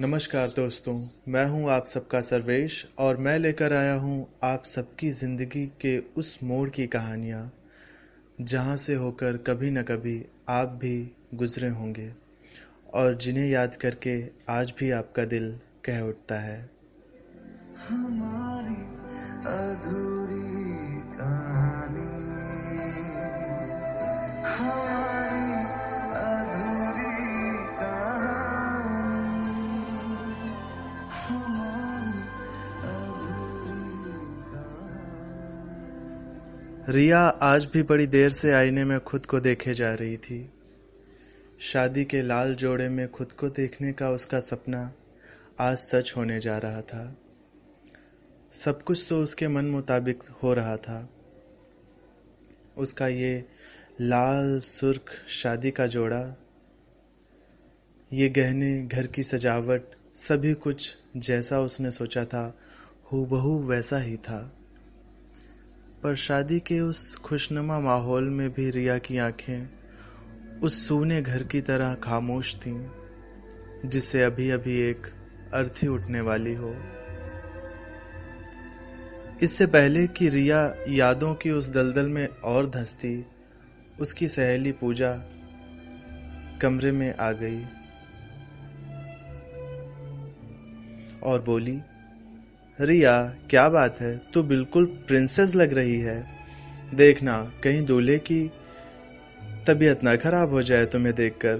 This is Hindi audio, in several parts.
नमस्कार दोस्तों, मैं हूँ आप सबका सर्वेश और मैं लेकर आया हूँ आप सबकी ज़िंदगी के उस मोड़ की कहानियाँ, जहाँ से होकर कभी न कभी आप भी गुजरे होंगे और जिन्हें याद करके आज भी आपका दिल कह उठता है। हमारी अधूरी कहानी। हमारी रिया आज भी बड़ी देर से आईने में खुद को देखे जा रही थी। शादी के लाल जोड़े में खुद को देखने का उसका सपना आज सच होने जा रहा था। सब कुछ तो उसके मन मुताबिक हो रहा था। उसका ये लाल सुर्ख शादी का जोड़ा, ये गहने, घर की सजावट, सभी कुछ जैसा उसने सोचा था, हूबहू वैसा ही था। पर शादी के उस खुशनुमा माहौल में भी रिया की आँखें उस सूने घर की तरह खामोश थीं जिससे अभी अभी एक अर्थी उठने वाली हो। इससे पहले कि रिया यादों की उस दलदल में और धंसती, उसकी सहेली पूजा कमरे में आ गई और बोली रिया, क्या बात है? तू बिल्कुल प्रिंसेस लग रही है। देखना, कहीं दूल्हे की तबीयत ना खराब हो जाए तुम्हें देखकर।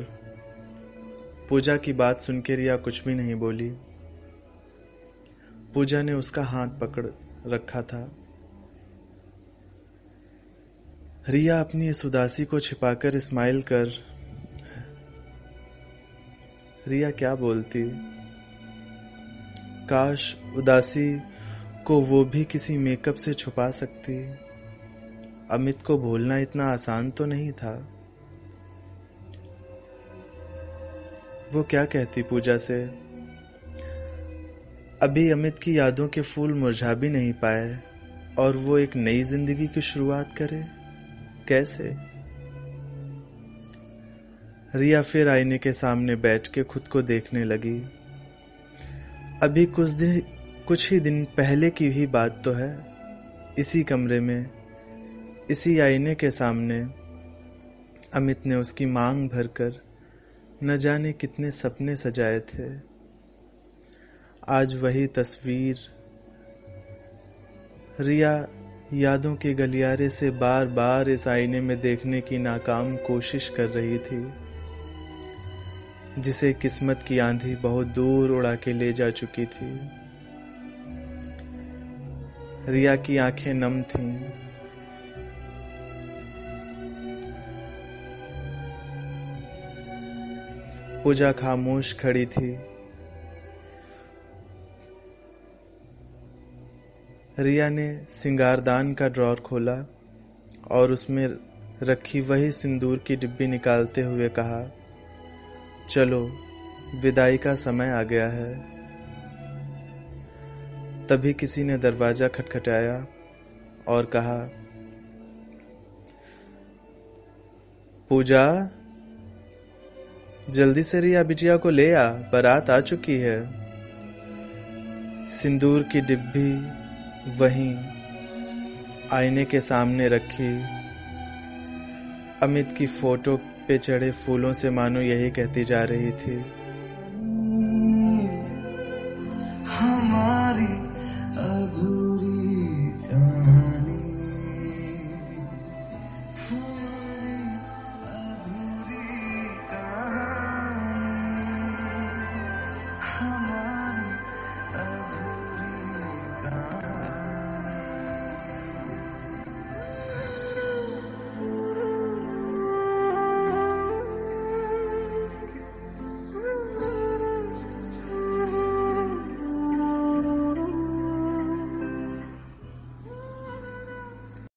पूजा की बात सुन के रिया कुछ भी नहीं बोली। पूजा ने उसका हाथ पकड़ रखा था। रिया अपनी इस उदासी को छिपाकर स्माइल कर रिया क्या बोलती? काश उदासी को वो भी किसी मेकअप से छुपा सकती। अमित को भूलना इतना आसान तो नहीं था। वो क्या कहती पूजा से? अभी अमित की यादों के फूल मुरझा भी नहीं पाए और वो एक नई ज़िंदगी की शुरुआत करे। कैसे? रिया फिर आईने के सामने बैठ के खुद को देखने लगी। अभी कुछ दिन, कुछ ही दिन पहले की ही बात तो है। इसी कमरे में, इसी आईने के सामने, अमित ने उसकी मांग भरकर न जाने कितने सपने सजाए थे। आज वही तस्वीर रिया यादों के गलियारे से बार बार इस आईने में देखने की नाकाम कोशिश कर रही थी। जिसे किस्मत की आंधी बहुत दूर उड़ा के ले जा चुकी थी। रिया की आँखें नम थीं। पूजा खामोश खड़ी थी। रिया ने सिंगारदान का ड्रॉर खोला और उसमें रखी वही सिंदूर की डिब्बी निकालते हुए कहा चलो, विदाई का समय आ गया है। तभी किसी ने दरवाज़ा खटखटाया और कहा, पूजा, जल्दी से रिया बिटिया को ले आ, बारात आ चुकी है। सिंदूर की डिब्बी वहीं आईने के सामने रखी। अमित की फ़ोटो पे चढ़े फूलों से मानो यही कहती जा रही थी।